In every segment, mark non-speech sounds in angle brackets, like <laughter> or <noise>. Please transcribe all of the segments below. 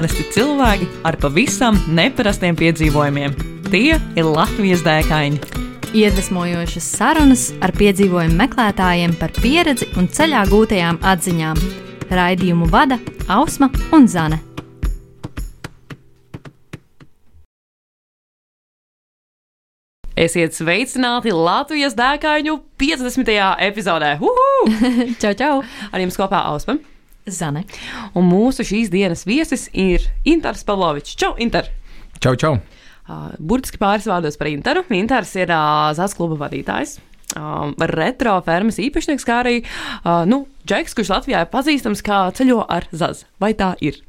Parasti cilvēki ar pavisam neparastiem piedzīvojumiem. Tie ir Latvijas dēkaini. Iedvesmojošas sarunas ar piedzīvojumu meklētājiem par pieredzi un ceļā gūtajām atziņām. Raidījumu vada Ausma un Zane. Esiet sveicināti Latvijas dēkaņu 50. epizodē. Uhu! <laughs> čau, čau! Ar jums kopā Ausma. Zane. Un mūsu šīs dienas viesis ir Inters Pavlovičs. Čau, Inter! Čau, čau! Uh, burtiski pāris vārdos par Interu. Inters ir uh, Zas kluba vadītājs. Uh, retro fermas īpašnieks, kā arī uh, nu, Džeks, kurš Latvijā ir pazīstams kā ceļo ar Zaz. Vai tā ir?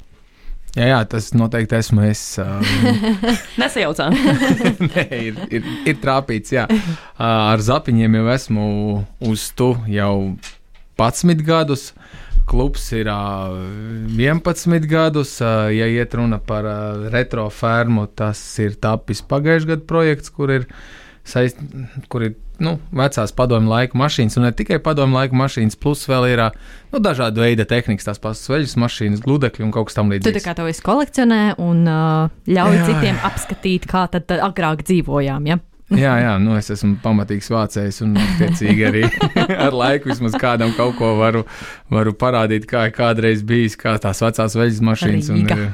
Jā, jā tas noteikti esmu es. Um, <laughs> Nesajaucām. <laughs> Nē, ir, ir, ir trāpīts. Jā. Uh, ar zapiņiem jau esmu uz tu jau 11 gadus. Klubs ir uh, 11 gadus. Ja iet runa par retro fermu, tas ir tapis pagājušā gada projekts, kur ir, saist, kur ir nu, vecās padomju laika mašīnas, un ne tikai padomju laika mašīnas, plus vēl ir nu, dažādu veidu tehnikas, tās pašas veļas mašīnas, gludekļi un kaut kas tamlīdzīgs. Tu tā kā to visu kolekcionē un uh, ļauj jā, citiem jā. apskatīt, kā tad agrāk dzīvojām. Ja? Jā, jā, nu es esmu pamatīgs vācējs, un attiecīgi arī <laughs> ar laiku vismaz kādam kaut ko varu, varu parādīt, kā kādreiz bijis, kā tās vecās veļas mašīnas. Rīga. Un,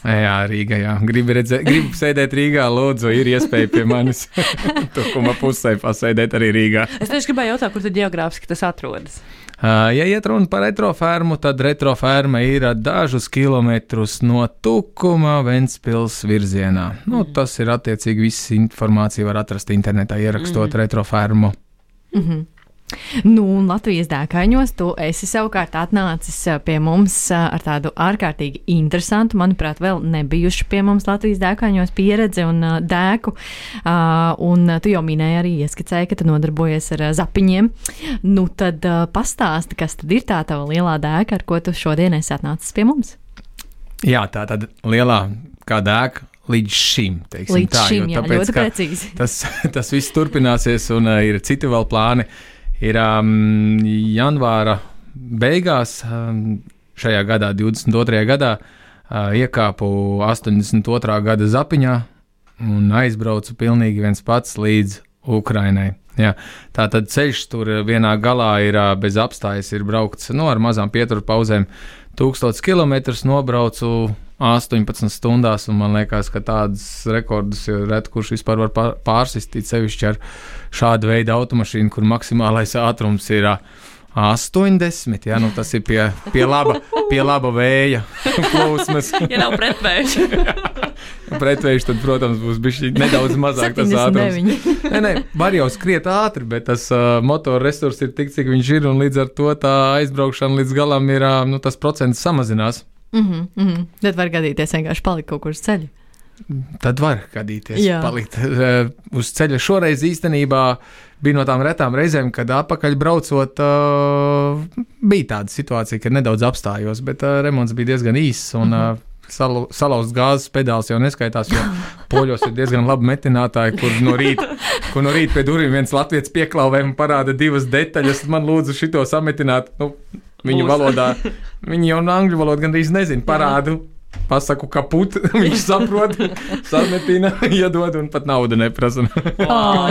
Jā, Rīgā. Jā. Gribu, redzēt, gribu sēdēt Rīgā, lūdzu, ir iespēja pie manis <laughs> tukuma pusē pasēdēt arī Rīgā. Es tieši gribēju jautāt, kur tad geogrāfiski tas atrodas. Ja iet runa par retrofermu, tad retroferma ir dažus kilometrus no Tukuma Ventspils virzienā. Nu, Mm. tas ir attiecīgi viss informācija var atrast internetā, ierakstot mm. retrofermu. Mm -hmm. Nu, un Latvijas dēkaņos tu esi savukārt atnācis pie mums ar tādu ārkārtīgi interesantu, manuprāt, vēl nebijušu pie mums Latvijas dēkaņos pieredzi un dēku. Un tu jau minēji arī ieskicēji, ka tu nodarbojies ar zapiņiem. Nu, tad pastāsti, kas tad ir tā tava lielā dēka, ar ko tu šodien esi atnācis pie mums? Jā, tā tad lielā kā dēka līdz šim. Līdz tā, šim, jo jā, ļoti precīzi. Tas, <laughs> tas viss turpināsies un uh, ir citi vēl plāni. Ir um, janvāra beigās um, šajā gadā, 22. gadā, uh, iekāpu 82. gada zapiņā un aizbraucu pilnīgi viens pats līdz Ukrainai. Jā, tā tad ceļš tur vienā galā ir uh, bez apstājas, ir braukts no, ar mazām pieturu pauzēm. 1000 km nobraucu 18 stundās, un man liekas, ka tādas rekordus jau reti kurš vispār var pār- pārsistīt, sevišķi ar šādu veidu automašīnu, kur maksimālais ātrums ir ā, 80. Jā, nu tas ir pie, pie, laba, pie laba vēja <laughs> plūsmas. Ja nav pretvējš, <laughs> Pretvējš tad, protams, būs bijis nedaudz mazāk tas ātrums. 79. Nē, nē, var jau skriet ātri, bet tas uh, motora resurs ir tik, cik viņš ir, un līdz ar to tā aizbraukšana līdz galam ir, uh, nu, tas procents samazinās. Mm -hmm, mm -hmm. Tad var gadīties vienkārši palikt kaut kur uz ceļa. Tad var gadīties, Jā. palikt uh, uz ceļa. Šoreiz īstenībā bija no tām retām reizēm, kad atpakaļ braucot, uh, bija tāda situācija, ka nedaudz apstājos, bet uh, remonts bija diezgan īss. Un, uh, salu- Salauzts gāzes pedāls jau neskaitās, jo <laughs> poļos ir diezgan labi metinātāji, kur no rīta, kur no rīta pie durvīm viens latviečs pieklauvē un parāda divas detaļas. Man lūdzu šito sametināt. Nu, viņu Būs. valodā, <laughs> viņi jau no angļu valodas gandrīz nezina, parādu. Pasaku, ka putekļi <laughs> viņš saprot, sametina, <laughs> iedod un pat naudu neprasa. Oh,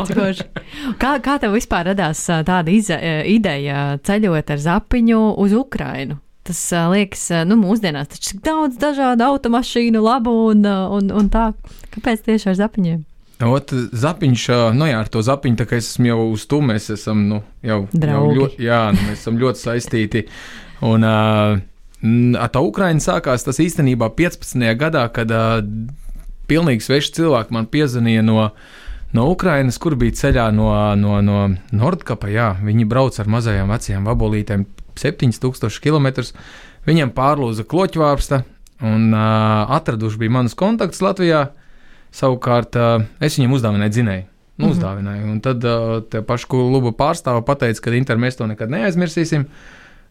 kā, kā tev vispār radās tāda ize, ideja ceļot ar zapiņu uz Ukrajinu? Tas liekas, nu, mūsdienās taču ir daudz dažādu automašīnu, labu un, un, un tā. Kāpēc tieši ar zapiņiem? Ot, zapiņš, nu jā, ar to zapiņu, tā kā es esmu jau uz to, mēs esam, nu, jau, jau Draugi. ļoti, jā, nu, mēs esam ļoti saistīti. Un, uh, ar tā Ukraina sākās tas īstenībā 15. gadā, kad uh, pilnīgi sveši cilvēki man piezvanīja no, no Ukrainas, kur bija ceļā no, no, no Nordkapa. Jā, viņi brauc ar mazajām vecajām vabolītēm 7000 km. Viņiem pārlūza kloķvārsta un uh, atraduši bija manus kontaktus Latvijā. Savukārt uh, es viņam uzdāvināju dzinēju. Nu, Mhm. uzdāvināju. Un tad uh, te pašu klubu pārstāvu pateica, ka Inter mēs to nekad neaizmirsīsim.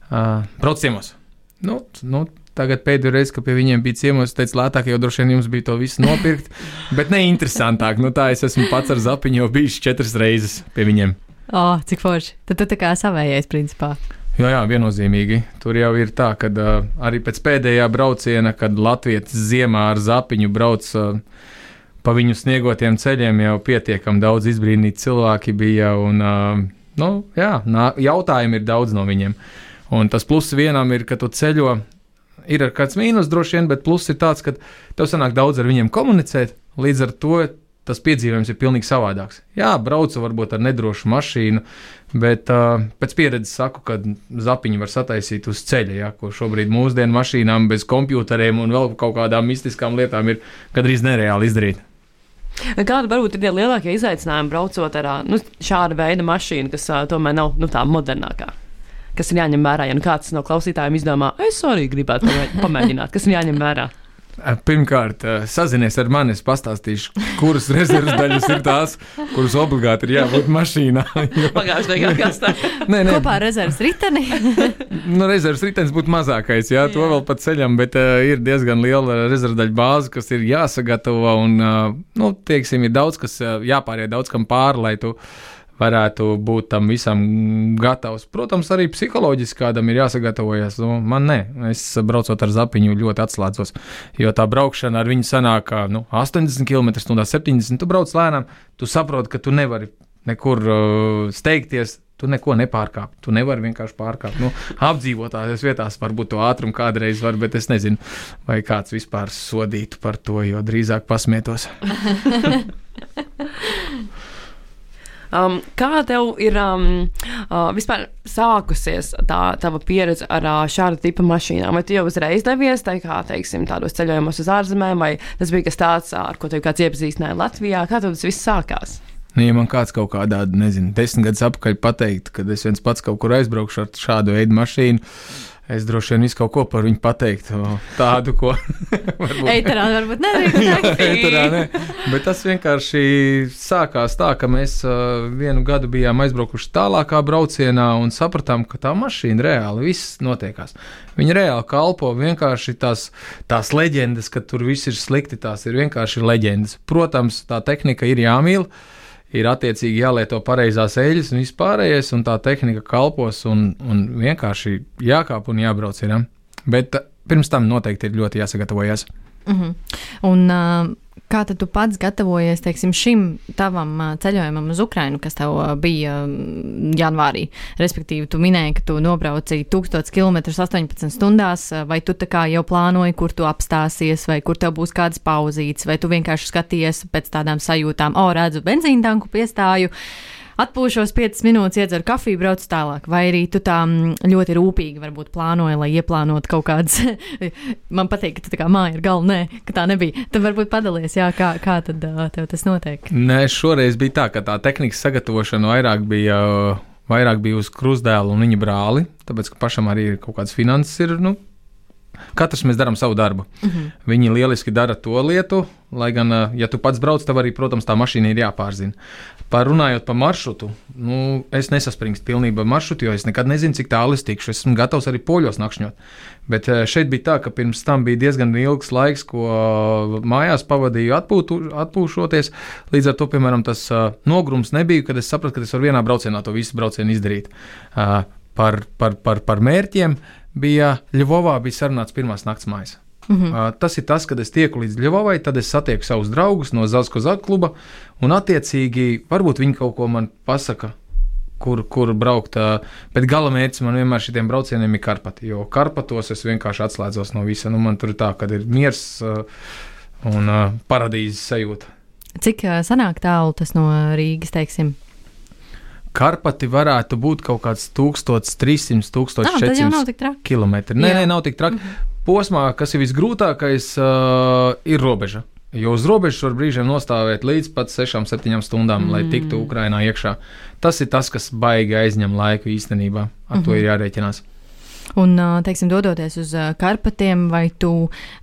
Uh, brauc ciemos. Nu, nu, tagad pēdējo reizi, kad pie viņiem bija ciemos, teicu, lētāk jau droši vien jums bija to visu nopirkt, <laughs> bet ne interesantāk. Nu, tā es esmu pats ar zapiņu jau bijis četras reizes pie viņiem. Oh, cik forši. Tad tu tā kā savējais, principā. Jā, jā, viennozīmīgi. Tur jau ir tā, ka uh, arī pēc pēdējā brauciena, kad Latvijas ziemā ar zapiņu brauc uh, pa viņu sniegotiem ceļiem, jau pietiekami daudz izbrīnīti cilvēki bija. Un, uh, nu, jā, nā, jautājumi ir daudz no viņiem. Un tas pluss vienam ir, ka tu ceļo. Ir kāds mīnus droši vien, bet pluss ir tāds, ka tev sanāk daudz ar viņiem komunicēt. Līdz ar to tas piedzīvojums ir pilnīgi savādāks. Jā, braucu varbūt ar nedrošu mašīnu, bet uh, pēc pieredzes saku, ka zapiņu var sataisīt uz ceļa, ja, ko šobrīd mūsdienu mašīnām bez kompjutoriem un vēl kaut kādām mistiskām lietām ir gandrīz nereāli izdarīt. Kāda varbūt ir tie lielākie izaicinājumi braucot ar nu, šādu veidu mašīnu, kas uh, tomēr nav nu, tā modernākā? Kas ir jāņem vērā, ja nu kāds no klausītājiem izdomā, es arī gribētu pamēģināt, kas ir jāņem vērā? Pirmkārt, sazinies ar mani, es pastāstīšu, kuras rezerves daļas ir tās, kuras obligāti ir jābūt mašīnā. <laughs> Pagājušajā gadā tas tā. <laughs> Nē, nē. Kopā ar rezerves riteni. <laughs> nu, rezerves ritenis būtu mazākais, jā, to jā. vēl pat ceļam, bet uh, ir diezgan liela rezerves daļa bāze, kas ir jāsagatavo un, uh, nu, teiksim, ir daudz, kas uh, jāpāriet daudz kam pāri, lai tu varētu būt tam visam gatavs. Protams, arī psiholoģiski kādam ir jāsagatavojas. Nu, man nē, es braucot ar zapiņu ļoti atslēdzos, jo tā braukšana ar viņu sanāk nu, 80 km/h, 70 km/h. Tu brauc lēnām, tu saproti, ka tu nevari nekur uh, steigties. Tu neko nepārkāp. Tu nevari vienkārši pārkāpt. Nu, apdzīvotās vietās varbūt to ātrumu kādreiz var, bet es nezinu, vai kāds vispār sodītu par to, jo drīzāk pasmietos. <laughs> Um, kā tev ir um, uh, vispār sākusies tā tava pieredze ar uh, šādu tipu mašīnām? Vai tu jau uzreiz devies tā kā, teiksim, tādos ceļojumos uz ārzemēm, vai tas bija kas tāds, ar ko tev kāds iepazīstināja Latvijā? Kā tas viss sākās? Nu, ja man kāds kaut kādā, nezinu, desmit gadus atpakaļ pateikt, ka es viens pats kaut kur aizbraukšu ar šādu veidu mašīnu, Es droši vien visu kaut ko par viņu pateiktu. Tādu, ko. <laughs> varbūt Eitarā varbūt nedrīkst. Eitarā ne. Bet tas vienkārši sākās tā, ka mēs uh, vienu gadu bijām aizbraukuši tālākā braucienā un sapratām, ka tā mašīna reāli viss notiekās. Viņa reāli kalpo vienkārši tās, tās leģendas, ka tur viss ir slikti, tās ir vienkārši leģendas. Protams, tā tehnika ir jāmīl. Uh, ir attiecīgi jālieto pareizās eļļas un vispārējais, un tā tehnika kalpos un, un vienkārši jākāp un jābrauc. Ir, ja? Bet eh, pirms tam noteikti ir ļoti jāsagatavojas. Mm -hmm. Un, uh, Kā tu pats gatavojies teiksim, šim tavam ceļojumam uz Ukrajinu, kas tev bija janvārī? Respektīvi, tu minēji, ka tu nobrauci 1000 km 18 stundās, vai tu jau plānoji, kur tu apstāsies, vai kur tev būs kādas pauzītes, vai tu vienkārši skaties pēc tādām sajūtām, o, redzu benzīna tanku piestāju. Uh, atpūšos 5 minūtes, iedzeru kafiju, braucu tālāk. Vai arī tu tā mm, ļoti rūpīgi varbūt plānoji, lai ieplānotu kaut kādas. <laughs> Man patīk, ka tu tā kā māja ir galva, nē, ka tā nebija. Tad varbūt padalies, jā, kā, kā tad tev tas notiek. Nē, šoreiz bija tā, ka tā tehnikas sagatavošana vairāk bija. Vairāk bija uz krustdēlu un viņa brāli, tāpēc, ka pašam arī ir kaut kādas finanses, ir nu, Katrs mēs darām savu darbu. Mm -hmm. Viņi lieliski dara to lietu, lai gan, ja tu pats brauc, tev arī, protams, tā mašīna ir jāpārzina. Parunājot par maršrutu, nu, es nesaspringstu pilnībā maršrutu, jo es nekad nezinu, cik tālu es tikšu. Esmu gatavs arī poļos nakšņot. Bet šeit bija tā, ka pirms tam bija diezgan ilgs laiks, ko mājās pavadīju atpūtu, atpūšoties. Līdz ar to, piemēram, tas nogrums nebija, kad es sapratu, ka es varu vienā braucienā to visu braucienu izdarīt. Par, par, par, par mērķiem bija Ļuvovā, bija sarunāts pirmās nakts mājas. Mm -hmm. uh, tas ir tas, kad es tieku līdz Ļuvovai, tad es satieku savus draugus no Zasko Zakluba, un attiecīgi varbūt viņi kaut ko man pasaka. Kur, kur braukt, uh, bet gala mērķis man vienmēr šiem braucieniem ir Karpati. Jo Karpatos es vienkārši atslēdzos no visa. Nu, man tur ir tā, ka ir miers uh, un paradīzes sajūta. Cik sanāk tālu tas no Rīgas, teiksim? Karpati varētu būt kaut kāds 1300, 1400 km. Nē, nē, nav tik traki. -hmm. Posmā, kas ir visgrūtākais, uh, ir robeža. Jo uz robežas var brīžiem nostāvēt līdz pat 6-7 stundām, mm. lai tiktu Ukrajinā iekšā. Tas ir tas, kas baigi aizņem laiku īstenībā. Ar mm -hmm. to ir jārēķinās. Un, teiksim, dodoties uz Karpatiem, vai tu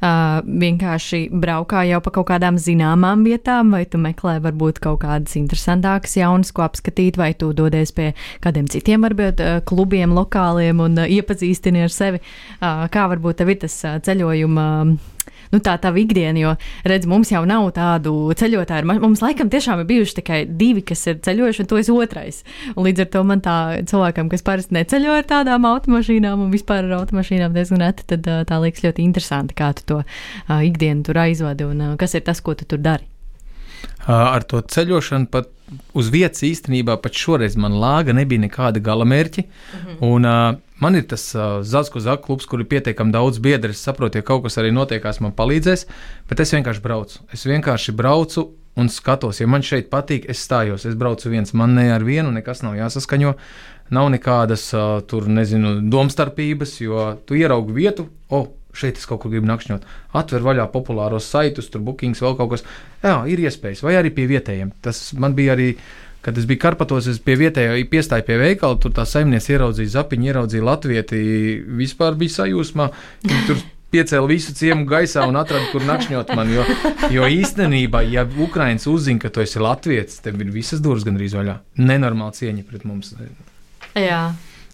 vienkārši braukā jau pa kaut kādām zināmām vietām, vai tu meklē varbūt kaut kādas interesantākas jaunas, ko apskatīt, vai tu dodies pie kādiem citiem, varbūt klubiem, lokāliem un iepazīstini ar sevi. Kā varbūt tev ir tas ceļojuma nu, tā tā ikdiena, jo, redz, mums jau nav tādu ceļotāju. Mums laikam tiešām ir bijuši tikai divi, kas ir ceļojuši, un to es otrais. Un līdz ar to man tā cilvēkam, kas parasti neceļo ar tādām automašīnām un vispār ar automašīnām diezgan reti, tad tā liekas ļoti interesanti, kā tu to ikdienu tur aizvadi un kas ir tas, ko tu tur dari. Ar to ceļošanu pat uz vietas īstenībā pat šoreiz man lāga nebija nekāda galamērķa. Mm -hmm. Un uh, man ir tas uh, Zaku Zaku klubs, kur ir pietiekami daudz biedru. Es saprotu, ja kaut kas arī notiekās, man palīdzēs, bet es vienkārši braucu. Es vienkārši braucu un skatos, ja man šeit patīk, es stājos, es braucu viens, man ne ar vienu nekas nav jāsaskaņo. Nav nekādas uh, tur, nezinu, domstarpības, jo tu ieraugi vietu, oh, šeit es kaut kur gribu nakšņot. Atver vaļā populāros saitus, tur bookings, vēl kaut kas. Jā, ir iespējas, vai arī pie vietējiem. Tas man bija arī. Kad es biju Karpatos, es pie vietējā piestāju pie veikala, tur tā saimniece ieraudzīja zapiņu, ieraudzīja latvieti, vispār bija sajūsmā. Tur piecēla visu ciemu gaisā un atrada, kur nakšņot man. Jo, jo īstenībā, ja Ukraiņš uzzina, ka tu esi latviečs, tev ir visas durvis gandrīz vaļā. Nenormāla cieņa pret mums. Jā,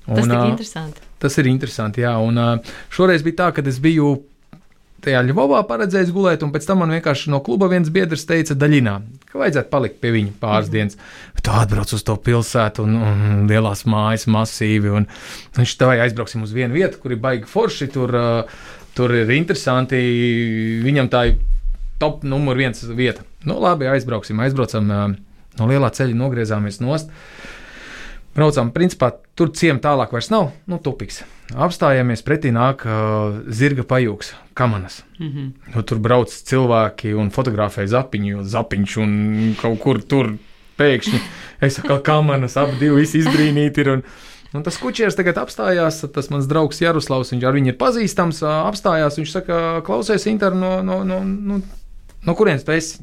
tas ir interesanti. Tas ir interesanti, jā. Un uh, šoreiz bija tā, ka es biju tajā Ļuvovā paredzējis gulēt, un pēc tam man vienkārši no kluba viens biedrs teica, daļinā, ka vajadzētu palikt pie viņa pāris mm. dienas. Tā atbrauc uz to pilsētu, un, un lielās mājas masīvi. Un viņš tā vai aizbrauksim uz vienu vietu, kur ir baigi forši, tur, uh, tur ir interesanti. Viņam tā ir top numur viens vieta. Nu, labi, aizbrauksim, aizbraucam uh, no lielā ceļa, nogriezāmies nost. Braucām, principā tur ciemata tālāk vairs nav, nu, tupiks. Apstājāmies, pretī nāk uh, zirga pajūgs, kamanas. Mm -hmm. nu, tur brauc cilvēki un fotografē zapiņu, jo zapiņš un kaut kur tur pēkšņi. Es saku, kamanas, abi divi visi izbrīnīti ir. Un, Un tas kučieris tagad apstājās, tas mans draugs Jaroslavs, viņš ar viņu ir pazīstams, apstājās. Viņš saka, klausies, Inter, no, no, no, no, no kurienes tu esi?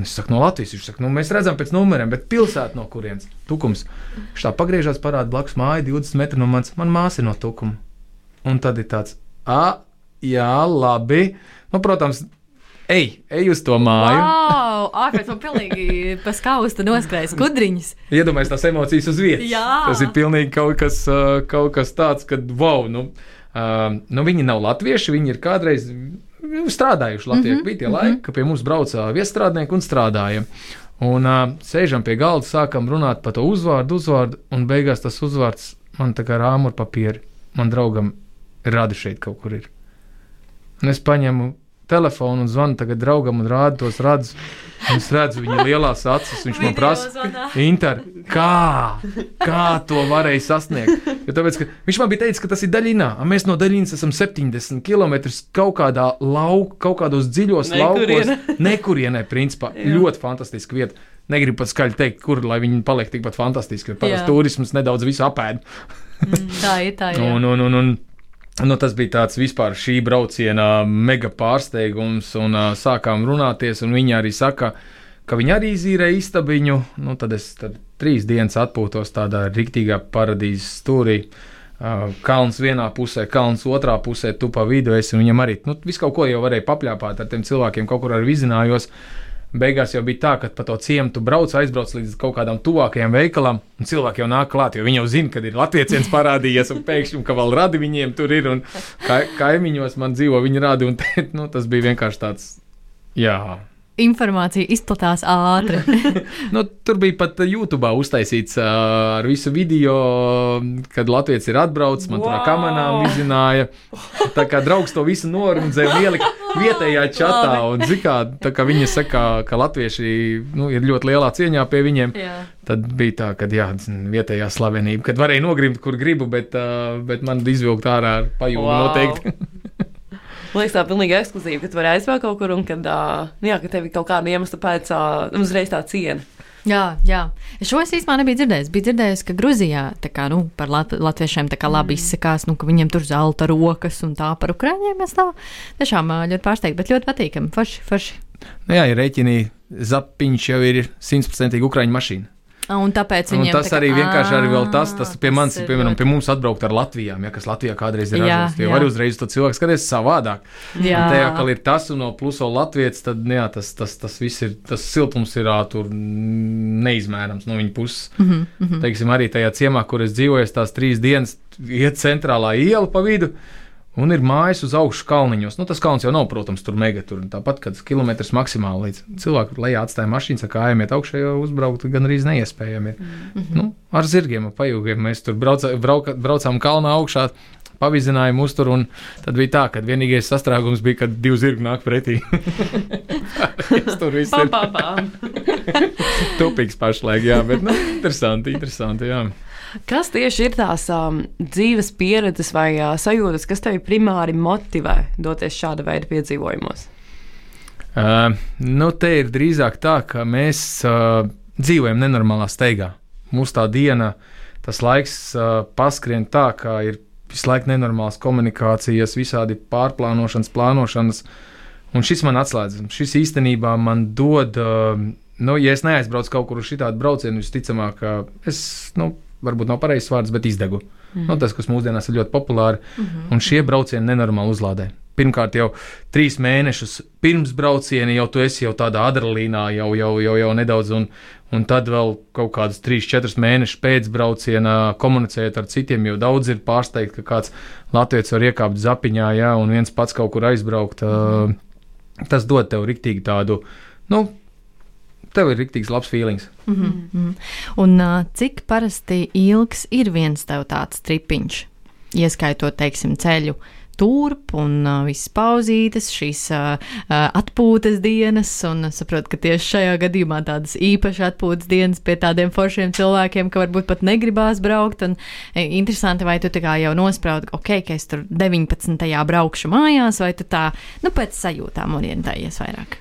Es saku, no Latvijas. Viņš saka, nu, mēs redzam pēc numuriem, bet pilsēta no kurienes? Tukums. Viņš tā pagriežās, parāda blakus māju, 20 metru no manis. Man māsa ir no tukuma. Un tad ir tāds, ah, jā, labi. Nu, protams, ej, ej uz to māju. Wow, ārpēc man pilnīgi paskausta noskrējas kudriņas. Iedomājieties tās emocijas uz vietas. Jā. Tas ir pilnīgi kaut kas, kaut kas tāds, ka, wow, nu, uh, nu, viņi nav latvieši, viņi ir kādreiz strādājuši Latvijā. Mm -hmm. Bija tie laiki, ka pie mums brauca viestrādnieki un strādāja. Un uh, sēžam pie galda, sākam runāt par to uzvārdu, uzvārdu, un beigās tas uzvārds man tā kā rāmur papīri. Man draugam radi šeit kaut kur ir. Un es paņemu telefonu un zvanu tagad draugam un rādu tos radus. Es redzu viņa lielās acis. Viņš man prasa, Inter, kā, kā to varēja sasniegt? Jo tāpēc, viņš man bija teicis, ka tas ir daļinā. Mēs no daļinas esam 70 km kaut kādā laukā, kaut kādos dziļos Nekurienē. laukos. Nekurienē, <laughs> principā. ļoti fantastiska vieta. Negribu pat skaļi teikt, kur lai viņi paliek tikpat fantastiski, jo parasti Jā. turisms nedaudz visu apēd. Tā ir tā, jā. Un, un, un, un, nu, tas bija tāds vispār šī brauciena mega pārsteigums, un uh, sākām runāties, un viņi arī saka, ka viņi arī izīrēja istabiņu. Nu, tad es tad trīs dienas atpūtos tādā riktīgā paradīzes stūrī. Uh, kalns vienā pusē, kalns otrā pusē, tu pa vidu esi. Viņam arī nu, visu kaut ko jau varēja papļāpāt ar tiem cilvēkiem, kaut kur arī vizinājos. Beigās jau bija tā, ka pa to ciemu tu brauc, aizbrauc līdz kaut kādam tuvākajam veikalam, un cilvēki jau nāk klāt, jo viņi jau zina, kad ir latvieciens parādījies, un pēkšņi, ka vēl radi viņiem tur ir, un ka, kaimiņos man dzīvo viņa radi, un <laughs> te, nu, tas bija vienkārši tāds, jā. Informācija izplatās ātri. <laughs> Nu, tur bija pat YouTube uztaisīts uh, ar visu video, kad Latvijas ir atbraucis, man tur Wow! kamerām izzināja. Tā kā draugs to visu norundzēja un ielika <laughs> vietējā čatā. Un, zin kā, tā kā viņi saka, ka latvieši nu, ir ļoti lielā cieņā pie viņiem. jā. Tad bija tā, ka jā, vietējā slavenība, kad varēja nogrimt, kur gribu, bet, uh, bet man izvilkt ārā ar pajūgu Wow. noteikti. <laughs> Man liekas, tā ir pilnīgi ekskluzīva, ka tu vari aizvērt kaut kur un kad, uh, jā, ka tev ir kaut kāda iemesla pēc uh, uzreiz tā ciena. Jā, jā. Šo es īstenībā nebiju dzirdējis. Biju dzirdējis, ka Grūzijā tā kā, nu, par lat latviešiem tā kā labi izsakās, nu, ka viņiem tur zelta rokas un tā par ukrāņiem. Es tā tiešām ļoti pārsteigta, bet ļoti patīkami. Forši, forši. Nu, jā, ja rēķinī zapiņš jau ir simtprocentīgi ukraiņu mašīna. Un tāpēc Un tas tā kā- arī vienkārši arī vēl tas, tas Ā, pie, manis, ir piemēram, pie mums atbraukt ar Latvijām, ja, kas Latvijā kādreiz ir ražots. Jā. var uzreiz to cilvēku skatīties savādāk. Jā. Te jau ir tas un no pluso Latvijas, tad nu jā, tas, tas, tas viss ir, tas siltums ir tur neizmērams no viņa puses. Mm -hmm. Teiksim, arī tajā ciemā, kur es dzīvoju, tās trīs dienas iet centrālā iela pa vidu. Un ir mājas uz augšu kalniņos. Nu, tas kalns jau nav, protams, tur mega. Tur tāpat, kad kilometrs maksimāli līdz cilvēku lejā atstāja mašīnu, saka, kājamies augšā, jau uzbraukt gan arī neiespējami. Mm -hmm. nu, ar zirgiem, pajūgiem mēs tur brauca, brauka, braucām kalnā augšā. Pavizinājām uzturu, un tad bija tā, ka vienīgais sastrēgums bija, kad divi zirgi nāk pretī. <laughs> Tas tur viss ir. <laughs> Tupīgs pašlaik, jā, bet nu, interesanti, interesanti, jā. Kas tieši ir tās um, dzīves pieredzes vai uh, sajūtas, kas tevi primāri motivē doties šāda veida piedzīvojumos? Uh, nu, te ir drīzāk tā, ka mēs uh, dzīvojam nenormālā steigā. Mūsu tā diena, tas laiks uh, paskrien tā, ka ir visu laiku nenormālas komunikācijas, visādi pārplānošanas, plānošanas. Un šis man atslēdz. Šis īstenībā man dod, uh, nu, ja es neaizbraucu kaut kur uz šādu braucienu, visticamāk, es nu, varbūt nav pareizs vārds, bet izdegu. Mm -hmm. nu, tas, kas mūsdienās ir ļoti populāri, mm -hmm. un šie braucieni nenormāli uzlādē. Pirmkārt, jau trīs mēnešus pirms brauciena jau tu esi jau tādā adrenalīnā, jau, jau, jau, jau nedaudz, un, un tad vēl kaut kādus trīs, četrus mēnešus pēc brauciena komunicējot ar citiem, jo daudz ir pārsteigti, ka kāds latviečs var iekāpt zapiņā, ja, un viens pats kaut kur aizbraukt. Uh, tas dod tev riktīgi tādu, nu, tev ir rīktīgs labs feelings. Mm -hmm. Un uh, cik parasti ilgs ir viens tev tāds tripiņš, ieskaitot, teiksim, ceļu? Turp un uh, visas pauzītes, šīs uh, uh, atpūtas dienas, un es saprotu, ka tieši šajā gadījumā tādas īpašas atpūtas dienas pie tādiem foršiem cilvēkiem, ka varbūt pat negribās braukt. Un, e, interesanti, vai tu tā kā jau nospraudi, ok, ka es tur 19. braukšu mājās, vai tu tā, nu, pēc sajūtām orientējies vairāk?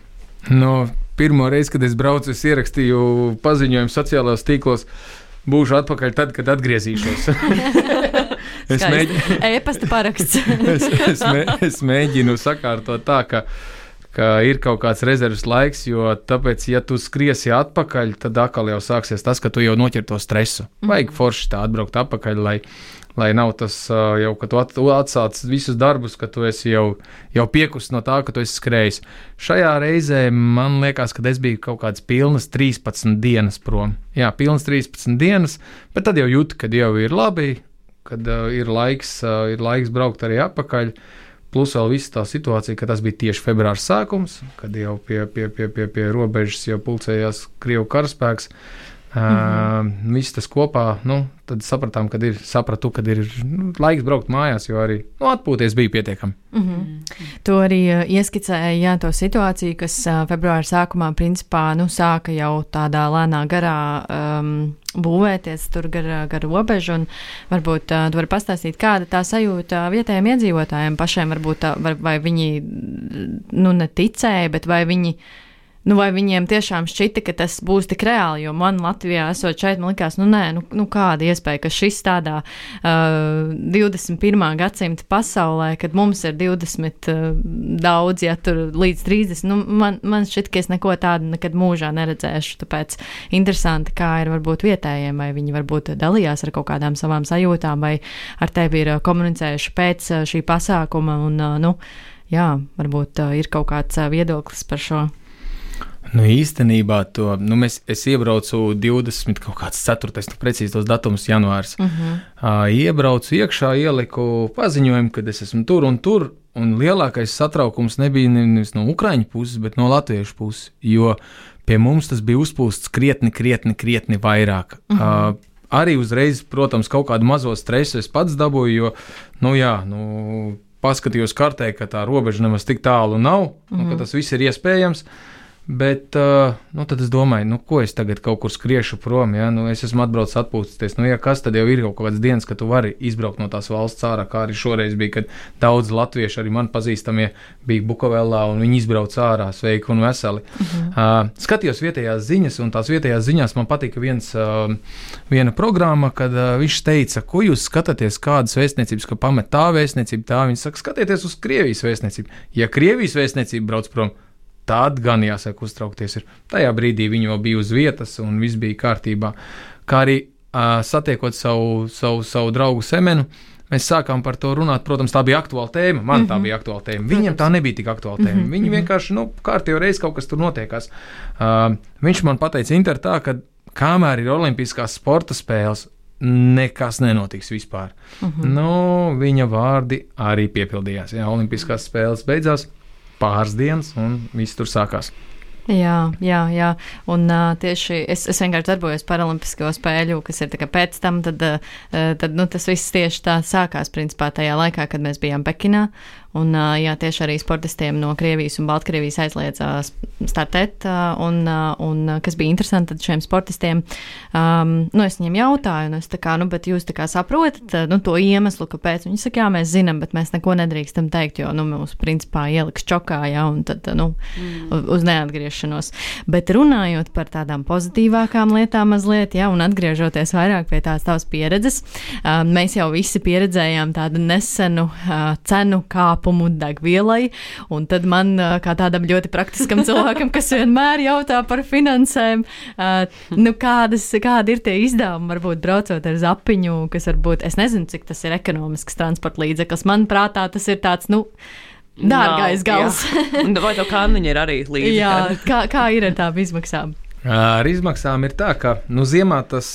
No, pirmo reizi, kad es braucu, es ierakstīju paziņojumu sociālajos tīklos. Būšu atpakaļ tad, kad atgriezīšos. <laughs> es mēģinu, e-pasta paraksts. <laughs> es, es, mē, es mēģinu sakārtot tā, ka, ka ir kaut kāds rezerves laiks, jo tāpēc, ja tu skriesi atpakaļ, tad atkal jau sāksies tas, ka tu jau noķer to stresu. Vajag mhm. forši tā atbraukt atpakaļ, lai, lai nav tas jau, ka tu atsāc visus darbus, ka tu esi jau, jau piekusis no tā, ka tu esi skrējis. Šajā reizē man liekas, ka es biju kaut kāds pilnas 13 dienas prom. Jā, pilnas 13 dienas, bet tad jau jūtu, ka jau ir labi, kad uh, ir, laiks, uh, ir laiks braukt arī atpakaļ. Plus vēl viss tā situācija, ka tas bija tieši februāra sākums, kad jau pie, pie, pie, pie, pie robežas jau pulcējās Krievu karaspēks. Uh, mm -hmm. Viss tas kopā, nu, tad sapratām, ka ir, sapratu, ka ir nu, laiks braukt mājās, jo arī nu, atpūties bija pietiekami. Mm -hmm. Tu arī uh, ieskicēji jā, to situāciju, kas uh, februāra sākumā principā nu, sāka jau tādā lēnā garā. Um, būvēties tur gar, gar robežu. Varbūt uh, tu vari pastāstīt, kāda tā sajūta vietējiem iedzīvotājiem pašiem, varbūt, uh, vai, vai viņi nu, neticēja, bet vai viņi Nu, vai viņiem tiešām šķita, ka tas būs tik reāli? Jo man Latvijā, esot šeit, man likās, nu, nē, nu, nu kāda iespēja, ka šis tādā uh, 21. gadsimta pasaulē, kad mums ir 20 uh, daudz, ja tur līdz 30, nu, man, man šķiet, ka es neko tādu nekad mūžā neredzēšu. Tāpēc interesanti, kā ir varbūt vietējiem, vai viņi varbūt dalījās ar kaut kādām savām sajūtām, vai ar tevi ir uh, komunicējuši pēc uh, šī pasākuma. Un, uh, nu, jā, varbūt uh, ir kaut kāds uh, viedoklis par šo. Nu, īstenībā to nu, mēs, es iebraucu 20, kaut kāds 4. nu, precīzi tos datumus, janvārs. Uh -huh. uh, iebraucu iekšā, ieliku paziņojumu, ka es esmu tur un tur. Un lielākais satraukums nebija nevis no Ukrāņu puses, bet no Latviešu puses. Jo pie mums tas bija uzpūsts krietni, krietni, krietni vairāk. Uh -huh. uh, arī uzreiz, protams, kaut kādu mazo stresu es pats dabūju, jo, nu jā, nu, paskatījos kartē, ka tā robeža nemaz tik tālu nav, uh -huh. un ka tas viss ir iespējams. Uh, Bet uh, nu, tad es domāju, nu, ko es tagad kaut kur skriešu prom. Ja? Nu, es esmu atbraucis atpūsties. Nu, ja kas tad jau ir kaut kādas dienas, kad tu vari izbraukt no tās valsts ārā, kā arī šoreiz bija, kad daudz latviešu, arī man pazīstamie, bija Bukavēlā un viņi izbrauca ārā sveiki un veseli. -huh. uh, skatījos vietējās ziņas, un tās vietējās ziņās man patika viens, uh, viena programma, kad uh, viņš teica, ko jūs skatāties, kādas vēstniecības, ka pamet tā vēstniecība, tā viņi saka, skatieties uz Krievijas vēstniecību. Ja Krievijas vēstniecība brauc prom, tad gan jāsaka, uztraukties. Ir. Tajā brīdī viņi jau bija uz vietas un viss bija kārtībā. Kā arī uh, satiekot savu, savu, savu draugu Semenu, mēs sākām par to runāt. Protams, tā bija aktuāla tēma. Man mm -hmm. tā mhm. bija aktuāla tēma. Viņam tā nebija tik aktuāla tēma. Mm -hmm. Viņi mhm. vienkārši, nu, kārtībā reiz kaut kas tur notiekās. Uh, viņš man teica, Inter, tā, ka kamēr ir Olimpiskās sporta spēles, nekas nenotiks vispār. Uh -huh. nu, viņa vārdi arī piepildījās. Jā, Olimpiskās spēles beidzās pāris dienas, un viss tur sākās. Jā, jā, jā. Un uh, tieši es, es vienkārši darbojos Paralimpisko spēļu, kas ir pēc tam, tad, uh, tad nu, tas viss tieši tā sākās principā tajā laikā, kad mēs bijām Pekinā. Un, jā, tieši arī sportistiem no Krievijas un Baltkrievijas aizliedza startēt. Un, un kas bija interesanti, tad šiem sportistiem, um, nu, es viņiem jautāju, nu, es tā kā, nu, bet jūs tā kā saprotat, nu, to iemeslu, kāpēc. Viņi saka, jā, mēs zinām, bet mēs neko nedrīkstam teikt, jo, nu, mūs principā ieliks čokā, jā, un tad, nu, mm. uz neatgriešanos. Bet runājot par tādām pozitīvākām lietām mazliet, jā, un atgriežoties vairāk pie tās tavas pieredzes, um, mēs jau visi pieredzējām tādu nesenu uh, cenu kāpu kāpumu degvielai. Un tad man, kā tādam ļoti praktiskam <laughs> cilvēkam, kas vienmēr jautā par finansēm, nu, kādas, kādi ir tie izdevumi, varbūt braucot ar zapiņu, kas varbūt, es nezinu, cik tas ir ekonomisks transporta līdzeklis. Manuprāt, tas ir tāds, nu, dārgais gals. <laughs> Vai tev kāniņi ir arī līdzekļi? Jā, kā, kā ir ar tām izmaksām? Ar izmaksām ir tā, ka nu, ziemā tas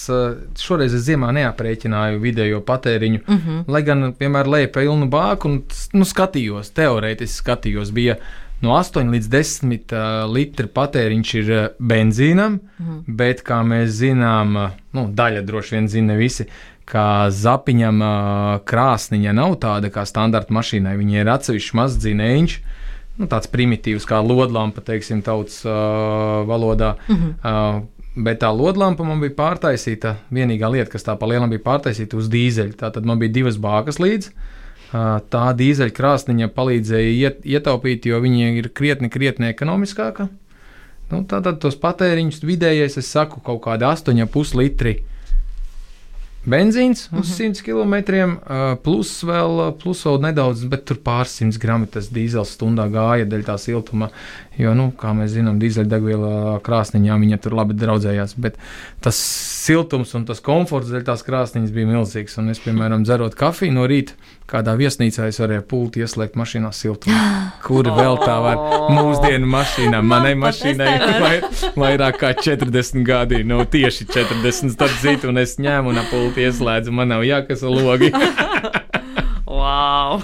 šoreiz es ziemā neaprēķināju vidējo patēriņu. Uh mhm. -huh. Lai gan vienmēr leju pilnu bāku un nu, skatījos, teorētiski skatījos, bija no 8 līdz 10 uh, litri patēriņš ir benzīnam, uh mhm. -huh. bet kā mēs zinām, nu, daļa droši vien zina visi. Kā zapiņam krāsniņa nav tāda kā standarta mašīnai, viņai ir atsevišķs mazs dzinējums, uh, nu, tāds primitīvs kā lodlampa, teiksim, tautas uh, valodā. Mm -hmm. uh, Bet tā lodlampa man bija pārtaisīta. Vienīgā lieta, kas tā pa lielam bija pārtaisīta uz dīzeļa. Tātad man bija divas bākas līdzi. Uh, tā dīzeļa krāsniņa palīdzēja iet, ietaupīt, jo viņa ir krietni, krietni ekonomiskāka. Nu, tātad tos patēriņus vidējais, es saku, kaut kādi 8,5 litri benzīns uz uh -huh. 100 km, plus vēl, plus vēl nedaudz, bet tur pāris gramu tas dīzels stundā gāja dēļ tā siltuma. Jo, nu, kā mēs zinām, dīzeļdegviela krāsniņā viņa tur labi draudzējās. Bet tas siltums un tas komforts dēļ tās krāsniņas bija milzīgs. Un es, piemēram, dzerot kafiju no rīta, kādā viesnīcā es varēju pulti ieslēgt mašīnā siltumu. <laughs> Kur vēl tā var mūsdienu mašīnā? Manai mašīnai ir vairāk kā 40 gadi, no tieši 40 starp citu, un es ņēmu un apulti ieslēdzu, man nav jākasa logi. <laughs> Wow!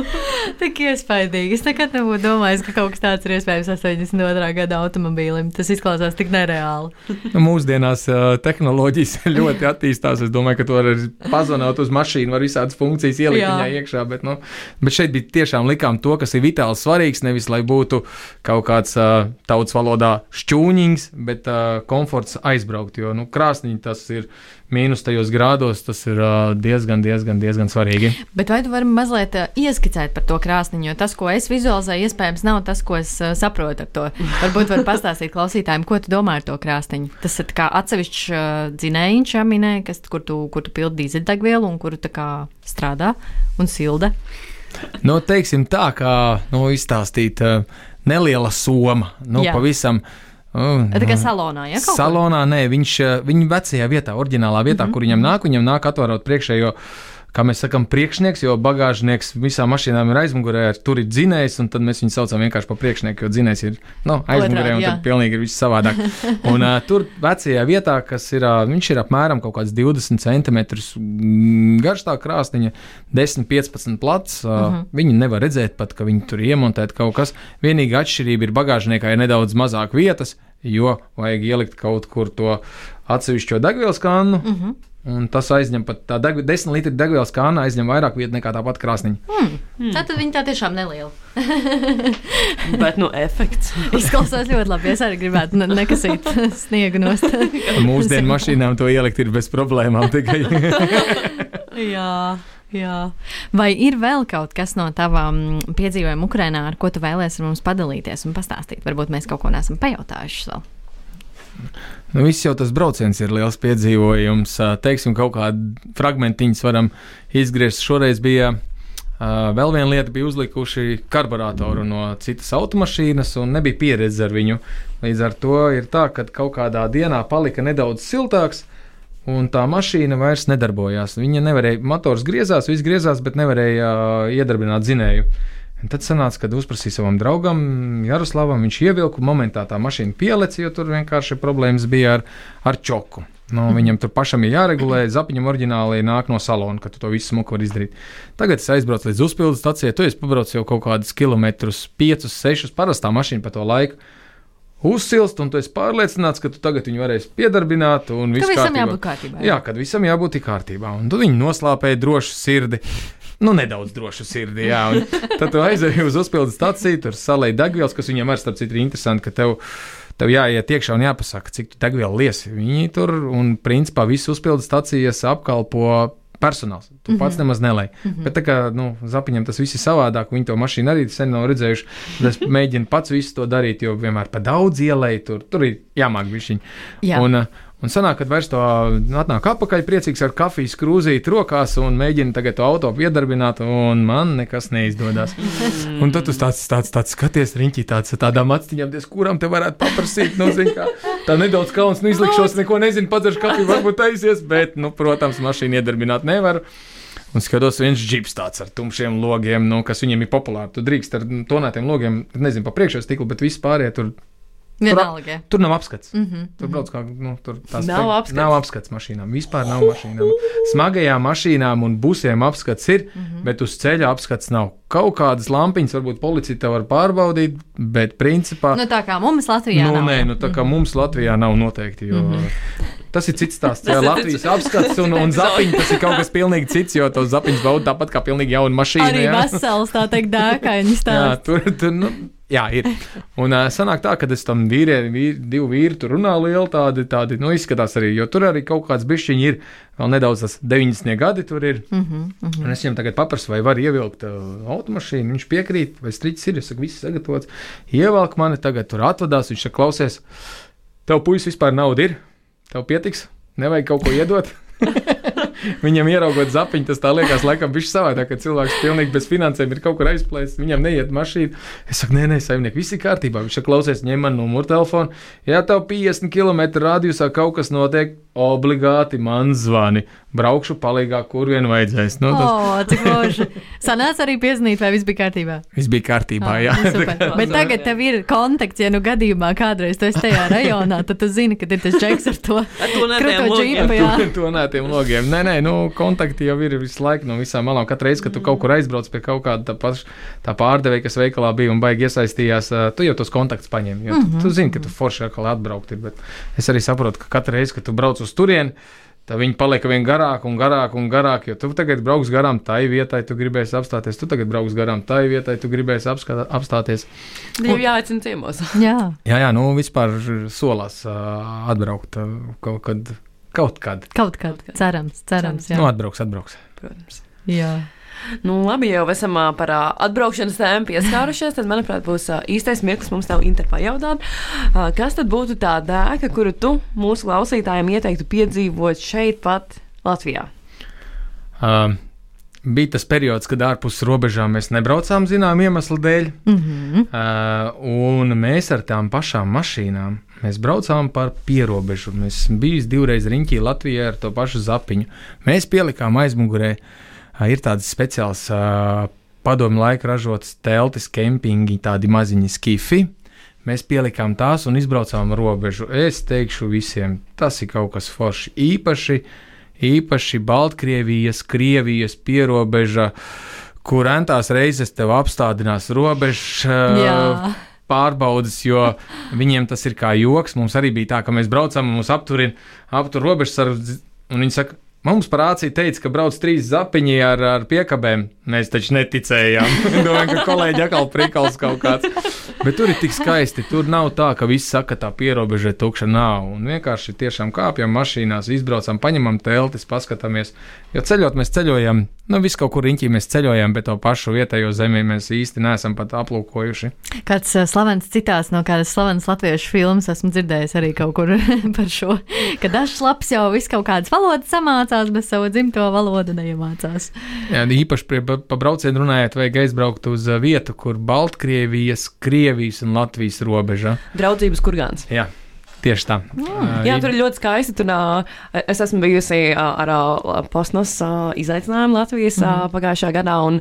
<laughs> Tik iespaidīgi. Es nekad nebūtu domājis, ka kaut kas tāds ir iespējams 82. gada automobīlim. Tas izklausās tik nereāli. nu, mūsdienās uh, tehnoloģijas <laughs> ļoti attīstās. Es domāju, ka to var pazvanot uz mašīnu, var visādas funkcijas ielikt Jā. viņā iekšā. Bet, nu, bet šeit bija tiešām likām to, kas ir vitāli svarīgs. Nevis lai būtu kaut kāds uh, tautas valodā šķūņings, bet uh, komforts aizbraukt. Jo nu, krāsniņi tas ir mīnus tajos grādos, tas ir diezgan, diezgan, diezgan svarīgi. Bet vai tu vari mazliet ieskicēt par to krāsniņu? Jo tas, ko es vizualizēju, iespējams, nav tas, ko es saprotu ar to. Varbūt var pastāstīt klausītājiem, ko tu domā ar to krāsniņu. Tas ir kā atsevišķs dzinējiņš, ja minēja, kas, kur tu, kur tu pildi dīzeļdegvielu un kuru tā kā strādā un silda. Nu, teiksim tā, kā nu, izstāstīt neliela soma, nu, Jā. pavisam uh, Oh, tā kā salonā, ja? Salonā, nē, viņš, eh, viņa vecajā vietā, oriģinālā vietā, mm -hmm. kur viņam nāk, viņam nāk atverot priekšējo kā mēs sakām, priekšnieks, jo bagāžnieks visām mašīnām ir aizmugurē, tur ir dzinējs, un tad mēs viņu saucam vienkārši par priekšnieku, jo dzinējs ir nu, aizmugurē, un tur pilnīgi ir viss savādāk. un uh, tur vecajā vietā, kas ir, uh, viņš ir apmēram kaut kāds 20 cm garš tā krāsniņa, 10-15 plats. Uh, uh -huh. Viņi nevar redzēt pat, ka viņi tur ir iemontēti kaut kas. Vienīgā atšķirība ir bagāžniekā ir nedaudz mazāk vietas, jo vajag ielikt kaut kur to atsevišķo degvielas kannu. Uh -huh. Un tas aizņem pat tā deg, 10 litru degvielas kāna, aizņem vairāk vietas nekā tā pati krāsniņa. Hmm. Hmm. Tā tad viņi tā tiešām neliela. <laughs> Bet, nu, efekts. <laughs> Izklausās ļoti labi. Es arī gribētu ne nekasīt <laughs> sniegu nost. Mūsdienu mašīnām to ielikt ir bez problēmām tikai. Jā. Jā. Vai ir vēl kaut kas no tavām piedzīvojumiem Ukrajinā, ar ko tu vēlēsies ar mums padalīties un pastāstīt? Varbūt mēs kaut ko neesam pajautājuši vēl. Nu, viss jau tas brauciens ir liels piedzīvojums. Teiksim, kaut kādu fragmentiņus varam izgriezt. Šoreiz bija vēl viena lieta, bija uzlikuši karburātoru no citas automašīnas, un nebija pieredze ar viņu. Līdz ar to ir tā, ka kaut kādā dienā palika nedaudz siltāks. Un tā mašīna vairs nedarbojās. Viņa nevarēja, motors griezās, viss griezās, bet nevarēja uh, iedarbināt dzinēju. Uh, Un tad sanāca, kad uzprasīja savam draugam, Jaroslavam, viņš ievilka, momentā tā mašīna pielec, jo tur vienkārši problēmas bija ar, ar čoku. Nu, viņam tur pašam ir jāregulē, zapiņam oriģināli nāk no salona, ka tu to visu smuku vari izdarīt. Tagad es aizbraucu līdz uzpildes stacijai, tu esi pabraucis jau kaut kādus kilometrus, 5, 6, parastā mašīna pa to laiku. Uzsilst, un tu esi pārliecināts, ka tu tagad viņu varēsi piedarbināt. Ka visam kārtībā. jābūt kārtībā. Jā, kad visam jābūt kārtībā. Un tu viņu noslāpēji drošu sirdi. Nu, nedaudz drošu sirdi, jā. Un tad tu aizēji uz uzpildes stāciju, tur salēji degvielas, kas viņam arī starp citu ir interesanti, ka tev, tev jāiet iekšā un jāpasaka, cik tu degvielu liesi. Viņi tur un principā visu uzpildes stācijas apkalpo personāls. Tu mm -hmm. pats nemaz nelēji. Mm -hmm. Bet tā kā nu, zapiņam tas viss ir savādāk, viņi to mašīnu arī sen nav redzējuši. Es mēģinu pats visu to darīt, jo vienmēr pa daudz ielēju, tur, tur ir jāmāk bišķiņi. Jā. Un, uh, Un sanāk, kad vairs to atnāk atpakaļ, priecīgs ar kafijas krūzīti rokās un mēģina tagad to auto piedarbināt, un man nekas neizdodas. <laughs> un tad tu tāds, tāds, tāds skaties, riņķī tāds, tādām acīm, kuram te varētu paprasīt, nu, zin, kā, tā nedaudz kauns, nu, izlikšos, neko nezinu, padzeršu kafiju, varbūt aizies, bet, nu, protams, mašīnu iedarbināt nevaru. Un skatos, viens džips tāds ar tumšiem logiem, nu, kas viņiem ir populārs. Tu drīkst ar nu, tonētiem logiem, nezinu, pa priekšā stiklu, bet viss pārējie tur Vienalga. jā. Tur nav apskats. Mm -hmm. Tur brauc kā nu, tur tās Nav apskats. Nav apskats mašīnām. Vispār nav mašīnām. Smagajām mašīnām un busiem apskats ir, mm. -hmm. bet uz ceļa apskats nav. Kaut kādas lampiņas varbūt policija te var pārbaudīt, bet principā. Nu, tā kā mums Latvijā nu, nav. nē, nu, tā kā mums Latvijā nav noteikti. Jo, mm -hmm. Tas ir cits stāsts. <laughs> Jā, Tas Latvijas apskats un, <laughs> un zapiņš tas ir kaut kas pilnīgi cits, jo to zapiņš bauda tāpat kā pilnīgi jauna mašīna. Arī jā. vesels, tā teikt, dēkaini Jā, stāsts. tur, tur nu, jā, ir. Un uh, sanāk tā, ka es tam vīriem, vīri, divi vīri tur runā lieli, tādi, tādi nu, izskatās arī, jo tur arī kaut kāds bišķiņi ir, vēl nedaudz tas 90. gadi tur ir. Mm Mhm, -hmm. Un es viņam tagad paprasu, vai var ievilkt uh, automašīnu, viņš piekrīt, vai strīds ir, es saku, viss sagatavots. Ievelk mani, tagad tur atvadās, viņš saka, klausies, tev puisis vispār nauda ir, tev pietiks, nevajag kaut ko iedot. <laughs> Viņam ieraugot zapiņu, tas tā liekas, laikam, viņš savādāk, ka cilvēks pilnīgi bez finansēm ir kaut kur aizplēsis, viņam neiet mašīna. Es saku, nē, nē, saimniek, viss ir kārtībā. Viņš saka, klausies, ņem man numuru telefonu. Ja tev 50 km radiusā kaut kas notiek, obligāti man zvani. Braukšu palīgā, kur vien vajadzēs. Nu, tas O, cik loži. Sanāca arī piezīmēt, vai viss bija kārtībā. viss bija kārtībā. Ah, Jā, nu, super. <laughs> Bet tagad tev ir kontakts, ja nu gadījumā kādreiz tu esi tajā rajonā, tad tu zini, ka ir tas džeks ar to Ar to krūto džipu. logiem. jā. to nētiem logiem. Nē, nē, nu, kontakti jau ir visu laiku no visām malām. Katru reizi, kad tu kaut kur aizbrauc pie kaut kāda tā, paš, tā pārdevēja, kas veikalā bija un baigi iesaistījās, tu jau tos kontaktus paņem. Jo tu, tu zini, ka tu forši atkal atbraukt. Ir, bet es arī saprotu, ka katru reizi, kad tu brauc uz turieni, tad viņi paliek vien garāk un garāk un garāk. Jo tu tagad brauks garām tai vietai, tu gribēsi apstāties. Tu tagad brauks garām tai vietai, tu gribēsi apskatā, apstāties. Jau jāicina ciemos. Jā. Jā, jā, nu vispār solās ā, atbraukt ā, kaut kad. Kaut kad. Kaut kad. Cerams, cerams. Jā. Nu, atbrauks, atbrauks. Protams. jā. Nu, labi, jau esam par atbraukšanas tēmu pieskārušies. Tad, manuprāt, būs īstais mirklis mums tev interpā jautāt. Ā, Kas tad būtu tā dēka, kuru tu mūsu klausītājiem ieteiktu piedzīvot šeit, pat Latvijā? Uh, bija tas periods, kad ārpus robežām mēs nebraucām zinām iemeslu dēļ, Mm -hmm. uh, un mēs ar tām pašām mašīnām mēs braucām par pierobežu. Mēs bijām divreiz riņķī Latvijā ar to pašu zapiņu. Mēs pielikām aizmugurē, ir tādas speciālas uh, padomu laika ražotas teltis, kempingi, tādi maziņi skifi. Mēs pielikām tās un izbraucām robežu. Es teikšu visiem, tas ir kaut kas forši īpaši īpaši Baltkrievijas, Krievijas pierobeža, kur entās reizes tev apstādinās robežas Jā. Pārbaudas, jo viņiem tas ir kā joks. Mums arī bija tā, ka mēs braucam un mums apturina aptur robežas ar, un viņi saka, Mums parācija teica, ka brauc trīs zapiņi ar, ar piekabēm. Mēs taču neticējām. <laughs> Domājam, ka kolēģi atkal prikals kaut kāds. Bet tur ir tik skaisti. Tur nav tā, ka viss saka, tā pierobeža ir tukša. Nav. Un vienkārši tiešām kāpjam mašīnās, izbraucam, paņemam teltis, paskatāmies. Jo ceļot mēs ceļojam, nu viss kaut kur riņķī mēs ceļojam, bet to pašu vietējo zemi mēs īsti neesam pat aplūkojuši. Kāds uh, slavens citāts no kādas slavenas latviešu filmas esmu dzirdējis arī kaut kur <laughs> par šo, ka dažs labs jau viss kaut kādas valodas samācās, bet savu dzimto valodu neiemācās. Jā, īpaši pie, pa, braucienu runājot, vajag aizbraukt uz uh, vietu, kur Baltkrievijas, Krievijas un Latvijas robeža. Draudzības kurgāns. Jā, tieši tā. Uh, Jā, tur ir ļoti skaisti. Tur, es esmu bijusi ar posmas izaicinājumu Latvijas mm. pagājušā gadā, un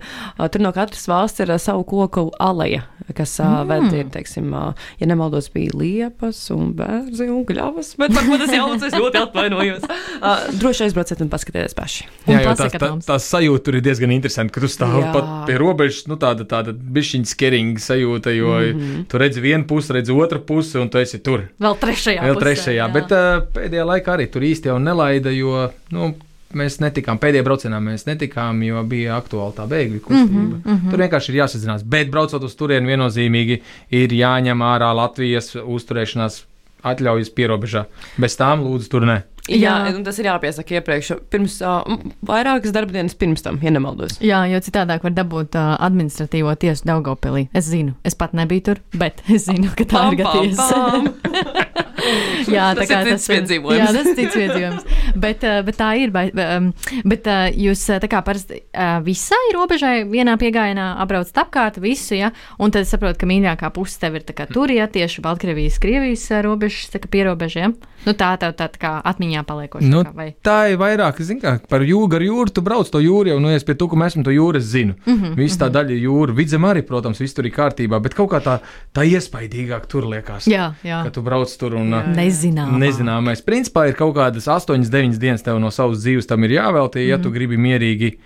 tur no katras valsts ir savu koku aleja. Kas mm. ved, ir, teiksim, ja nemaldos, bija liepas un bērzi un gļavas, bet varbūt tas jauns, es ļoti atvainojos. Uh, droši aizbrauciet un paskatieties paši. Jā, jo tās, tā, tās sajūta tur ir diezgan interesanti, ka tu stāvi pat pie robežas, nu tāda, tāda bišķiņa skeringa sajūta, jo mm -hmm. tu redzi vienu pusi, redzi otru pusi un tu esi tur. Vēl trešajā. Vēl trešajā, jā. bet uh, pēdējā laikā arī tur īsti jau nelaida, jo, nu, mēs netikām, pēdējā braucienā mēs netikām, jo bija aktuāla tā bēgļu kustība. Mm -hmm, mm -hmm. Tur vienkārši ir jāsazinās. Bet braucot uz turieni, viennozīmīgi ir jāņem ārā Latvijas uzturēšanās atļaujas pierobežā. Bez tām lūdzu tur ne. Jā, jā. tas ir jāpiesaka iepriekš, pirms uh, vairākas darbdienas pirms tam, ja nemaldos. Jā, jo citādāk var dabūt uh, administratīvo tiesu Daugopilī. Es zinu, es pat nebiju tur, bet <laughs> es zinu, ka tā pam, <laughs> <laughs> ir tiesa. jā, tā kā tas ir piedzīvojums. Jā, tas ir cits piedzīvojums. Bet, uh, bet tā ir. Bet, um, bet uh, jūs tā kā parasti visai robežai vienā piegājienā apbraucat apkārt visu, ja? Un tad saprotat, ka mīļākā puse tev ir tur, ja tieši Baltkrievijas, Krievijas robežas, tā ja? Nu tā tev tā, tā kā atmiņā paliekoša. Nu, kā, vai? tā ir vairāk, zin kā, par jūru, gar jūru, tu brauc to jūru jau, nu, es pie tukuma esmu to jūru, es zinu. Mm -hmm, Viss tā mm -hmm. daļa jūra, vidzem arī, protams, viss tur ir kārtībā, bet kaut kā tā, tā iespaidīgāk tur liekas. Jā, jā. Ka tu brauc tur un Nezināmā. nezināmais. Principā ir kaut kādas 8, 9 dienas tev no savas dzīves tam ir jāveltī, ja mm -hmm. tu mhm. gribi mierīgi,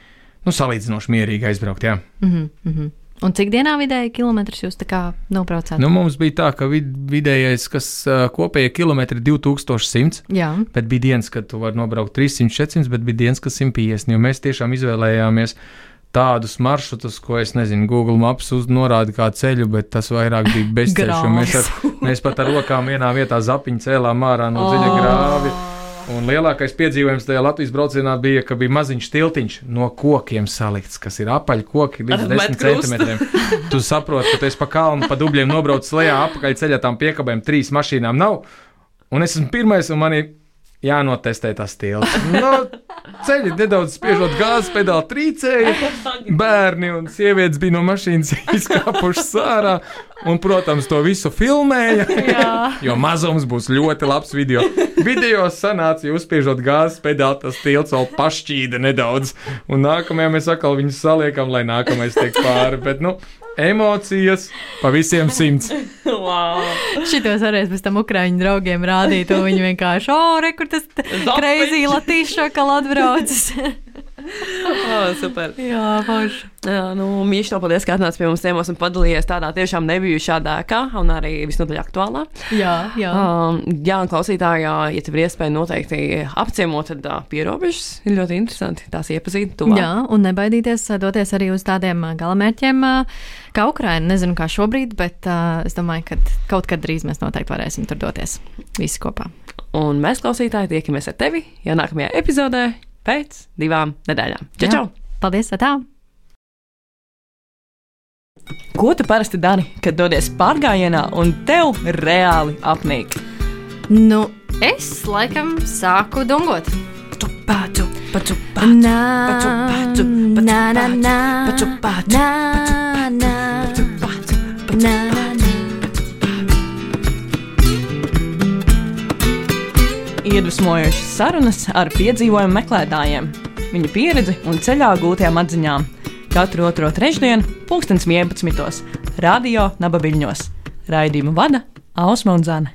nu, salīdzinoši mierīgi aizbraukt. Jā. Mm -hmm. Un cik dienā vidēji kilometrus jūs nobraucāt? Nu, mums bija tā, ka vid vidējais, kas uh, kopējie kilometri ir 2100. Jā. Bet bija dienas, kad tu vari nobraukt 300, 400, bet bija dienas, kas 150. Jo mēs tiešām izvēlējāmies tādus maršrutus, ko es nezinu, Google Maps norāda kā ceļu, bet tas vairāk bija bezceļš. mēs, ar, mēs pat ar rokām vienā vietā zapiņu cēlām ārā no dziļa oh. grāvja. Un lielākais piedzīvojums tajā Latvijas braucienā bija, ka bija maziņš tiltiņš no kokiem salikts, kas ir apaļ koki līdz 10 centimetriem. Tu saproti, ka tu esi pa kalnu, pa dubļiem nobraucis lejā, apakaļ ceļā tam piekabēm, trīs mašīnām nav. Un es esmu pirmais, un man ir jānotestē tas stils. Nu, ceļi nedaudz spiežot gāzes pedāli trīcēja. Bērni un sievietes bija no mašīnas <laughs> izkāpušas ārā. Un, protams, to visu filmēja. Jā. Jo mazums būs ļoti labs video. Video sanāca, ja uzspiežot gāzes pedāli, tas stils vēl pašķīda nedaudz. Un nākamajā mēs atkal viņus saliekam, lai nākamais tiek pāri. Bet, nu, emocijas pa visiem simts. <laughs> wow. Šitos varēs pēc tam ukrāņu draugiem rādīt, un viņi vienkārši, oh, re, kur tas kreizī latīšu šokala atbraucis. <laughs> <laughs> oh, super. Jā, paši. Jā, nu, Mīši, to paldies, ka atnāci pie mums ciemos un padalījies tādā tiešām nebijušā dēkā un arī visnotaļ aktuālā. Jā, jā. Um, jā, un klausītājā, ja tev ir iespēja noteikti apciemot, tad uh, pierobežas ir ļoti interesanti tās iepazīt. Tuvāk. Jā, un nebaidīties doties arī uz tādiem galamērķiem. Kā Ukraina. Nezinu, kā šobrīd, bet uh, es domāju, ka kaut kad drīz mēs noteikti varēsim tur doties visi kopā. Un mēs, klausītāji, tiekamies ar tevi jau nākamajā epizodē pēc divām nedēļām. Čau! čau. Paldies! Tā! Ko tu parasti dari, kad dodies pārgājienā un tev reāli apnīk? Nu, es laikam sāku dungot. Paču, paču, paču, paču, paču, paču, paču, paču, paču, paču, paču, iedvesmojošas sarunas ar piedzīvojumu meklētājiem, viņu pieredzi un ceļā gūtajām atziņām. Katru otro trešdienu, 2011. Radio Naba Viļņos. Raidījumu vada Ausma un Zana.